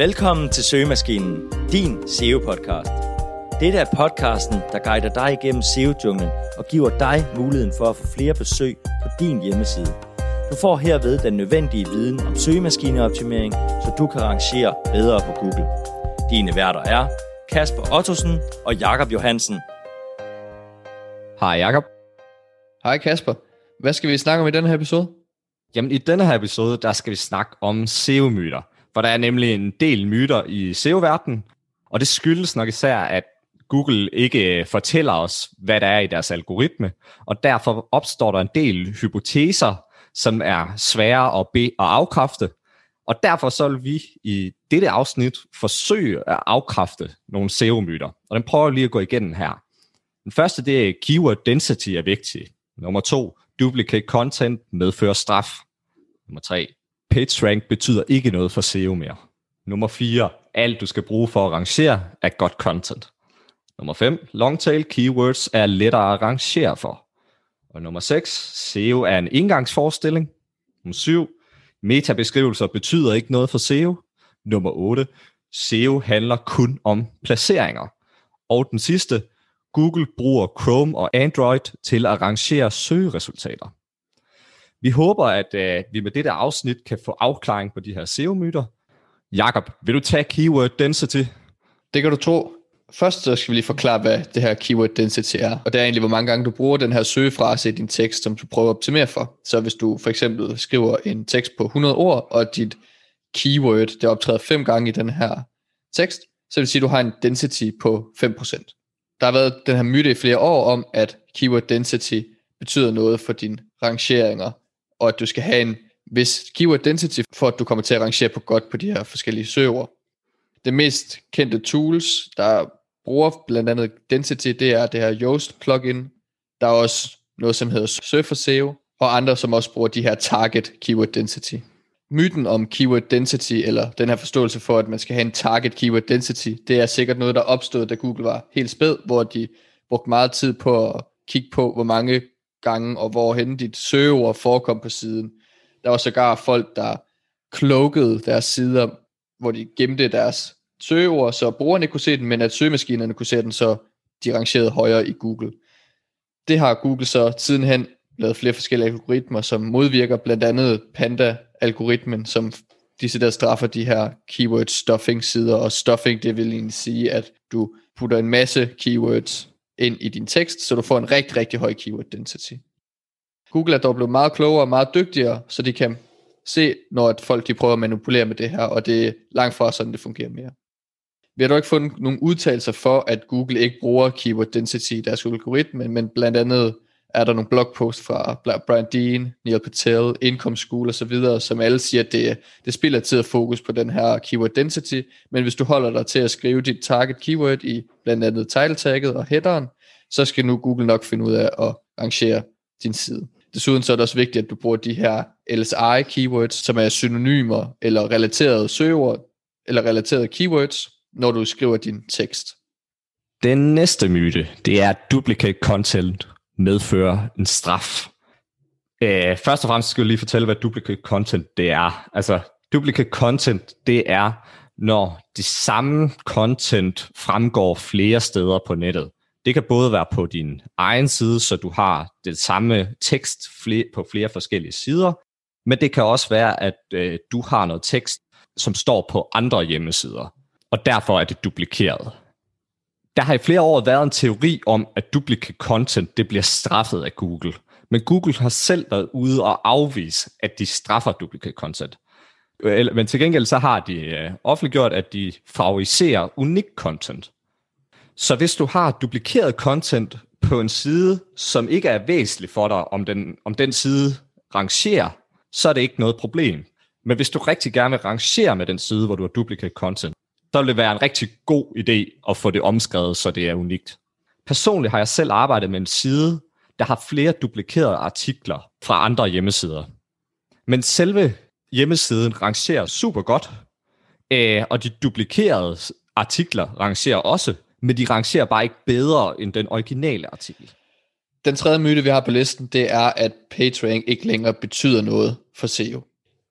Velkommen til Søgemaskinen, din SEO-podcast. Dette er podcasten, der guider dig igennem SEO-junglen og giver dig muligheden for at få flere besøg på din hjemmeside. Du får herved den nødvendige viden om søgemaskineoptimering, så du kan rangere bedre på Google. Dine værter er Kasper Ottosen og Jakob Johansen. Hej Jakob. Hej Kasper. Hvad skal vi snakke om i denne her episode? Jamen i denne her episode, der skal vi snakke om SEO-myter. For der er nemlig en del myter i SEO-verdenen, og det skyldes nok især, at Google ikke øh, fortæller os, hvad der er i deres algoritme, og derfor opstår der en del hypoteser, som er svære at be- og afkræfte. Og derfor så vil vi i dette afsnit forsøge at afkræfte nogle SEO-myter, og den prøver lige at gå igennem her. Den første, det er keyword density er vigtig. Nummer to, duplicate content medfører straf. Nummer tre, PageRank betyder ikke noget for SEO mere. Nummer 4. Alt du skal bruge for at rangere er godt content. Nummer 5. Longtail keywords er lettere at rangere for. Og nummer 6. SEO er en indgangsforestilling. Nummer 7. Metabeskrivelser betyder ikke noget for SEO. Nummer 8. SEO handler kun om placeringer. Og den sidste. Google bruger Chrome og Android til at rangere søgeresultater. Vi håber, at øh, vi med dette afsnit kan få afklaring på de her SEO-myter. Jakob, vil du tage keyword density? Det kan du tro. Først så skal vi lige forklare, hvad det her keyword density er. Og det er egentlig, hvor mange gange du bruger den her søgefrase i din tekst, som du prøver at optimere for. Så hvis du for eksempel skriver en tekst på 100 ord, og dit keyword det optræder fem gange i den her tekst, så vil det sige, at du har en density på 5%. Der har været den her myte i flere år om, at keyword density betyder noget for dine rangeringer og at du skal have en vis keyword density, for at du kommer til at rangere på godt på de her forskellige søger. Det mest kendte tools, der bruger blandt andet density, det er det her Yoast plugin. Der er også noget, som hedder Surfer SEO, og andre, som også bruger de her target keyword density. Myten om keyword density, eller den her forståelse for, at man skal have en target keyword density, det er sikkert noget, der opstod, da Google var helt spæd, hvor de brugte meget tid på at kigge på, hvor mange gange, og hvorhen dit søgeord forekom på siden. Der var sågar folk, der cloakede deres sider, hvor de gemte deres søgeord, så brugerne kunne se den, men at søgemaskinerne kunne se den, så de rangerede højere i Google. Det har Google så sidenhen lavet flere forskellige algoritmer, som modvirker blandt andet Panda-algoritmen, som disse der straffer de her keyword stuffing sider, og stuffing det vil egentlig sige, at du putter en masse keywords ind i din tekst, så du får en rigtig, rigtig høj keyword density. Google er dog blevet meget klogere og meget dygtigere, så de kan se, når at folk de prøver at manipulere med det her, og det er langt fra sådan, det fungerer mere. Vi har dog ikke fundet nogen udtalelser for, at Google ikke bruger keyword density i deres algoritme, men blandt andet er der nogle blogposts fra Brian Dean, Neil Patel, Income School og så videre, som alle siger, at det, det spiller tid at fokus på den her keyword density, men hvis du holder dig til at skrive dit target keyword i blandt andet title tagget og headeren, så skal nu Google nok finde ud af at rangere din side. Desuden så er det også vigtigt, at du bruger de her LSI keywords, som er synonymer eller relaterede søgeord, eller relaterede keywords, når du skriver din tekst. Den næste myte, det er, duplicate content medfører en straf. Øh, først og fremmest skal jeg lige fortælle, hvad duplicate content det er. Altså, duplicate content, det er, når det samme content fremgår flere steder på nettet. Det kan både være på din egen side, så du har det samme tekst på flere forskellige sider, men det kan også være, at øh, du har noget tekst, som står på andre hjemmesider, og derfor er det duplikeret. Der har i flere år været en teori om, at duplicate content det bliver straffet af Google. Men Google har selv været ude og afvise, at de straffer duplicate content. Men til gengæld så har de øh, offentliggjort, at de favoriserer unik content. Så hvis du har duplikeret content på en side, som ikke er væsentlig for dig, om den, om den side rangerer, så er det ikke noget problem. Men hvis du rigtig gerne vil rangere med den side, hvor du har duplicate content, så vil det være en rigtig god idé at få det omskrevet, så det er unikt. Personligt har jeg selv arbejdet med en side, der har flere duplikerede artikler fra andre hjemmesider. Men selve hjemmesiden rangerer super godt, øh, og de duplikerede artikler rangerer også, men de rangerer bare ikke bedre end den originale artikel. Den tredje myte, vi har på listen, det er, at PageRank ikke længere betyder noget for SEO.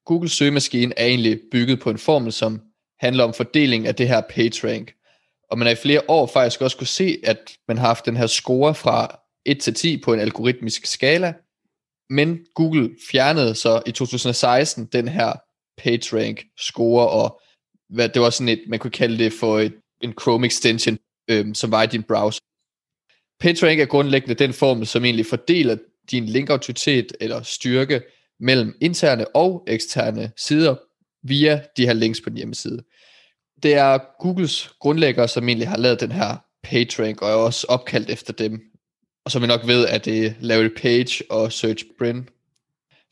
Google søgemaskine er egentlig bygget på en formel, som handler om fordeling af det her PageRank. Og man har i flere år faktisk også kunne se, at man har haft den her score fra 1 til 10 på en algoritmisk skala, men Google fjernede så i 2016 den her PageRank score, og hvad, det var sådan et, man kunne kalde det for et, en Chrome extension, øhm, som var i din browser. PageRank er grundlæggende den formel, som egentlig fordeler din linkautoritet eller styrke mellem interne og eksterne sider via de her links på din hjemmeside. Det er Googles grundlæggere, som egentlig har lavet den her PageRank, og er også opkaldt efter dem. Og som I nok ved, at det er Larry Page og Serge Brin.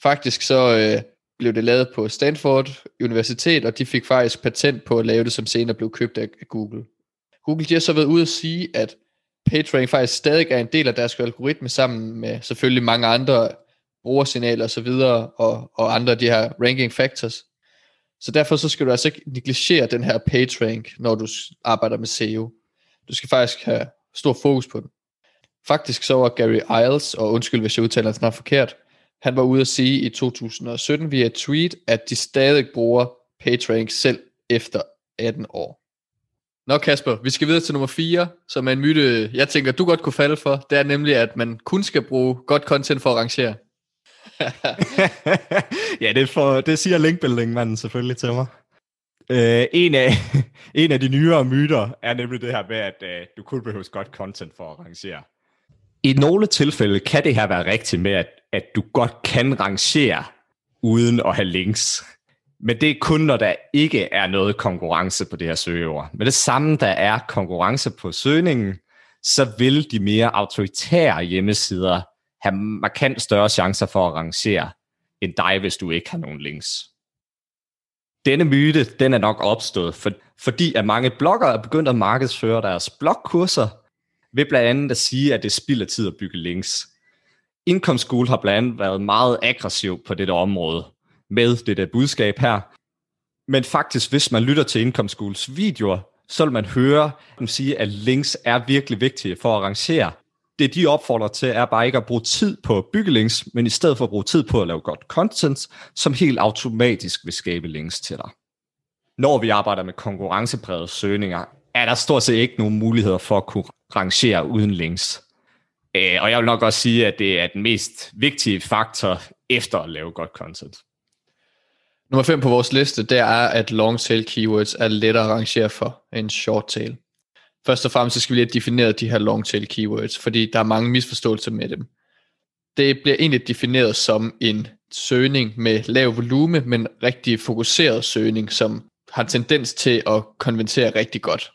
Faktisk så øh, blev det lavet på Stanford Universitet, og de fik faktisk patent på at lave det, som senere blev købt af Google. Google de har så været ude at sige, at PageRank faktisk stadig er en del af deres algoritme, sammen med selvfølgelig mange andre brugersignaler og så videre, og, og andre af de her ranking factors. Så derfor så skal du altså ikke negligere den her PageRank, når du arbejder med SEO. Du skal faktisk have stor fokus på den. Faktisk så var Gary Iles, og undskyld hvis jeg udtaler hans navn forkert, han var ude at sige i 2017 via et tweet, at de stadig bruger PageRank selv efter 18 år. Nå Kasper, vi skal videre til nummer 4, som er en myte, jeg tænker, du godt kunne falde for. Det er nemlig, at man kun skal bruge godt content for at rangere. ja, det, for, det siger linkbuilding-manden selvfølgelig til mig. Øh, en, af, en af de nyere myter er nemlig det her med, at øh, du kun behøver godt content for at rangere. I nogle tilfælde kan det her være rigtigt med, at, at du godt kan rangere uden at have links. Men det er kun, når der ikke er noget konkurrence på det her søgeord. Men det samme, der er konkurrence på søgningen, så vil de mere autoritære hjemmesider have markant større chancer for at rangere end dig, hvis du ikke har nogen links. Denne myte, den er nok opstået, for, fordi at mange bloggere er begyndt at markedsføre deres blogkurser, ved blandt andet at sige, at det spilder tid at bygge links. Income School har blandt andet været meget aggressiv på dette område med det der budskab her. Men faktisk, hvis man lytter til Income Schools videoer, så vil man høre dem sige, at links er virkelig vigtige for at rangere. Det de opfordrer til, er bare ikke at bruge tid på bygge links, men i stedet for at bruge tid på at lave godt content, som helt automatisk vil skabe links til dig. Når vi arbejder med konkurrencepræget søgninger, er der stort set ikke nogen muligheder for at kunne rangere uden links. Øh, og jeg vil nok også sige, at det er den mest vigtige faktor efter at lave godt content. Nummer 5 på vores liste, det er, at long tail keywords er lettere at rangere for end short tail. Først og fremmest så skal vi lige have defineret de her long tail keywords, fordi der er mange misforståelser med dem. Det bliver egentlig defineret som en søgning med lav volume, men rigtig fokuseret søgning, som har tendens til at konvertere rigtig godt.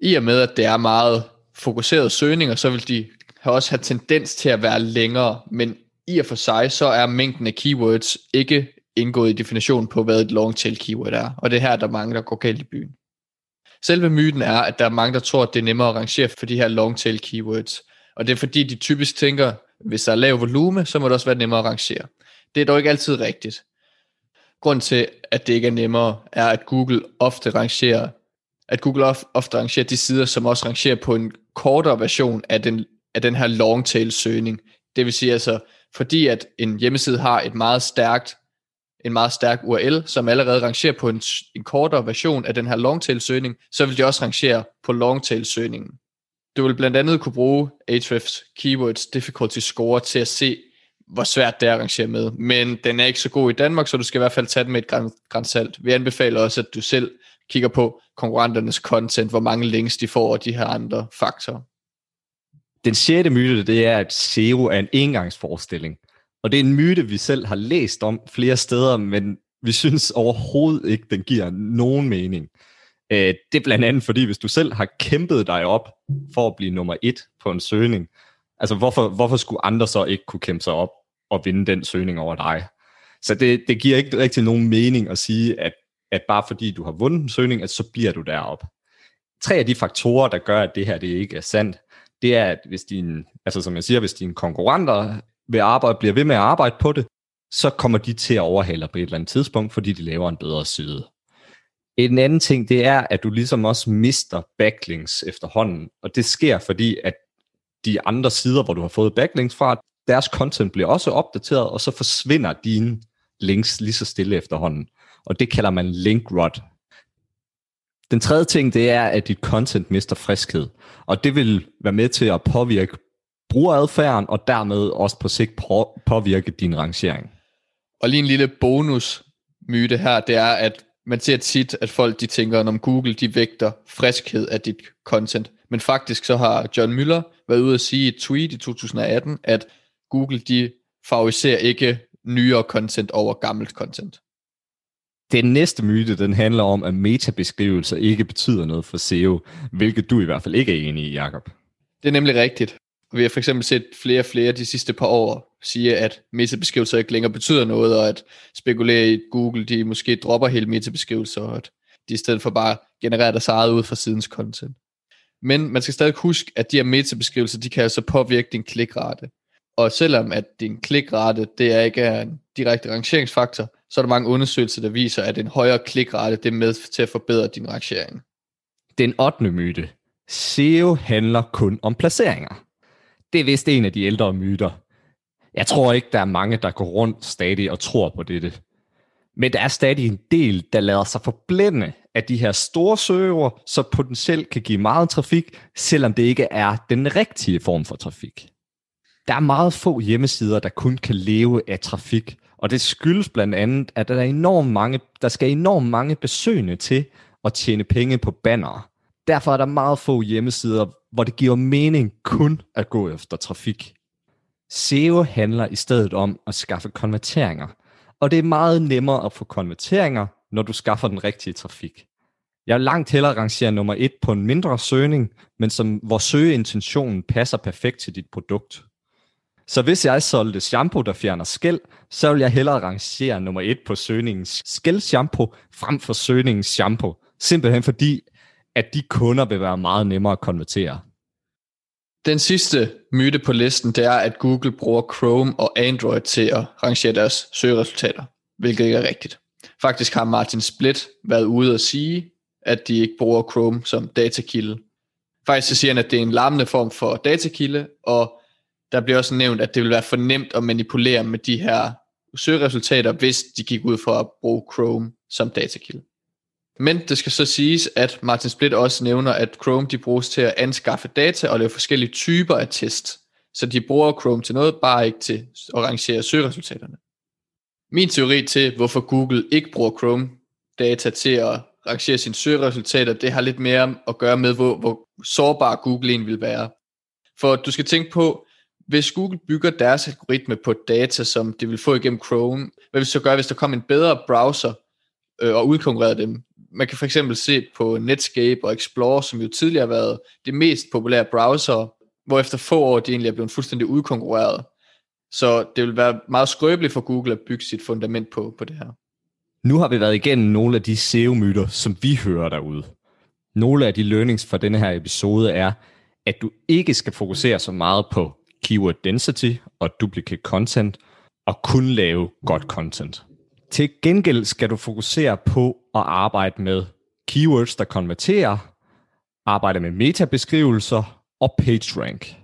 I og med, at det er meget fokuseret søgninger, så vil de også have tendens til at være længere, men i og for sig, så er mængden af keywords ikke indgået i definitionen på, hvad et long tail keyword er. Og det er her, der er mange, der går galt i byen. Selve myten er, at der er mange, der tror, at det er nemmere at rangere for de her long tail keywords. Og det er fordi, de typisk tænker, hvis der er lav volume, så må det også være nemmere at rangere. Det er dog ikke altid rigtigt. Grunden til, at det ikke er nemmere, er, at Google ofte rangerer, at Google ofte rangerer de sider, som også rangerer på en kortere version af den, af den her long tail søgning. Det vil sige altså, fordi at en hjemmeside har et meget stærkt en meget stærk URL, som allerede rangerer på en, en kortere version af den her longtail søgning, så vil de også rangere på longtail søgningen. Du vil blandt andet kunne bruge Ahrefs Keywords Difficulty Score til at se, hvor svært det er at rangere med. Men den er ikke så god i Danmark, så du skal i hvert fald tage den med et grænsalt. Vi anbefaler også, at du selv kigger på konkurrenternes content, hvor mange links de får, og de her andre faktorer. Den sjette myte, det er, at SEO er en engangsforestilling. Og det er en myte, vi selv har læst om flere steder, men vi synes overhovedet ikke, den giver nogen mening. Øh, det er blandt andet fordi, hvis du selv har kæmpet dig op for at blive nummer et på en søgning, altså hvorfor, hvorfor skulle andre så ikke kunne kæmpe sig op og vinde den søgning over dig? Så det, det giver ikke rigtig nogen mening at sige, at, at bare fordi du har vundet en søgning, at så bliver du derop. Tre af de faktorer, der gør, at det her det ikke er sandt, det er, at hvis din, altså som jeg siger, hvis dine konkurrenter vil arbejde, bliver ved med at arbejde på det, så kommer de til at overhale på et eller andet tidspunkt, fordi de laver en bedre side. En anden ting, det er, at du ligesom også mister backlinks efterhånden, og det sker, fordi at de andre sider, hvor du har fået backlinks fra, deres content bliver også opdateret, og så forsvinder dine links lige så stille efterhånden. Og det kalder man link rot. Den tredje ting, det er, at dit content mister friskhed. Og det vil være med til at påvirke brugeradfærden, og dermed også på sigt påvirke din rangering. Og lige en lille bonus myte her, det er, at man ser tit, at folk de tænker, om Google de vægter friskhed af dit content. Men faktisk så har John Müller været ude at sige i et tweet i 2018, at Google de favoriserer ikke nyere content over gammelt content. Den næste myte, den handler om, at metabeskrivelser ikke betyder noget for SEO, hvilket du i hvert fald ikke er enig i, Jacob. Det er nemlig rigtigt. Vi har for eksempel set flere og flere de sidste par år sige, at metabeskrivelser ikke længere betyder noget, og at spekulere i Google, de måske dropper hele metabeskrivelser, og at de i stedet for bare genererer deres eget ud fra sidens content. Men man skal stadig huske, at de her metabeskrivelser, de kan altså påvirke din klikrate. Og selvom at din klikrate, det er ikke er en direkte rangeringsfaktor, så er der mange undersøgelser, der viser, at en højere klikrate, det er med til at forbedre din rangering. Den 8. myte. SEO handler kun om placeringer. Det er vist en af de ældre myter. Jeg tror ikke, der er mange, der går rundt stadig og tror på dette. Men der er stadig en del, der lader sig forblænde af de her store søger, så potentielt kan give meget trafik, selvom det ikke er den rigtige form for trafik. Der er meget få hjemmesider, der kun kan leve af trafik, og det skyldes blandt andet, at der, er enormt mange, der skal enormt mange besøgende til at tjene penge på banner. Derfor er der meget få hjemmesider, hvor det giver mening kun at gå efter trafik. SEO handler i stedet om at skaffe konverteringer, og det er meget nemmere at få konverteringer, når du skaffer den rigtige trafik. Jeg vil langt hellere rangere nummer et på en mindre søgning, men som, hvor søgeintentionen passer perfekt til dit produkt. Så hvis jeg solgte shampoo, der fjerner skæld, så vil jeg hellere rangere nummer et på søgningens skældshampoo frem for søgningens shampoo. Simpelthen fordi, at de kunder vil være meget nemmere at konvertere. Den sidste myte på listen, det er, at Google bruger Chrome og Android til at rangere deres søgeresultater, hvilket ikke er rigtigt. Faktisk har Martin Split været ude at sige, at de ikke bruger Chrome som datakilde. Faktisk så siger han, at det er en larmende form for datakilde, og der bliver også nævnt, at det vil være for nemt at manipulere med de her søgeresultater, hvis de gik ud for at bruge Chrome som datakilde. Men det skal så siges, at Martin Split også nævner, at Chrome de bruges til at anskaffe data og lave forskellige typer af test. Så de bruger Chrome til noget, bare ikke til at rangere søgeresultaterne. Min teori til, hvorfor Google ikke bruger Chrome data til at rangere sine søgeresultater, det har lidt mere at gøre med, hvor, hvor sårbar Google egentlig vil være. For du skal tænke på, hvis Google bygger deres algoritme på data, som de vil få igennem Chrome, hvad vil så gøre, hvis der kommer en bedre browser øh, og udkonkurrerer dem? Man kan for eksempel se på Netscape og Explorer, som jo tidligere har været det mest populære browser, hvor efter få år de egentlig er blevet fuldstændig udkonkurreret. Så det vil være meget skrøbeligt for Google at bygge sit fundament på, på det her. Nu har vi været igennem nogle af de SEO-myter, som vi hører derude. Nogle af de learnings fra denne her episode er, at du ikke skal fokusere så meget på keyword density og duplicate content, og kun lave godt content. Til gengæld skal du fokusere på at arbejde med keywords, der konverterer, arbejde med metabeskrivelser og PageRank.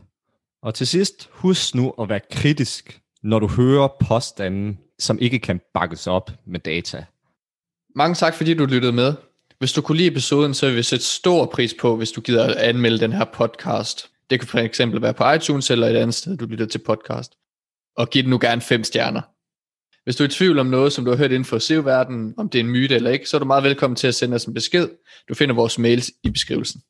Og til sidst, husk nu at være kritisk, når du hører påstanden, som ikke kan bakkes op med data. Mange tak, fordi du lyttede med. Hvis du kunne lide episoden, så vil vi sætte stor pris på, hvis du gider at anmelde den her podcast. Det kan for eksempel være på iTunes eller et andet sted, du lytter til podcast. Og giv den nu gerne fem stjerner. Hvis du er i tvivl om noget, som du har hørt inden for SEO-verdenen, om det er en myte eller ikke, så er du meget velkommen til at sende os en besked. Du finder vores mails i beskrivelsen.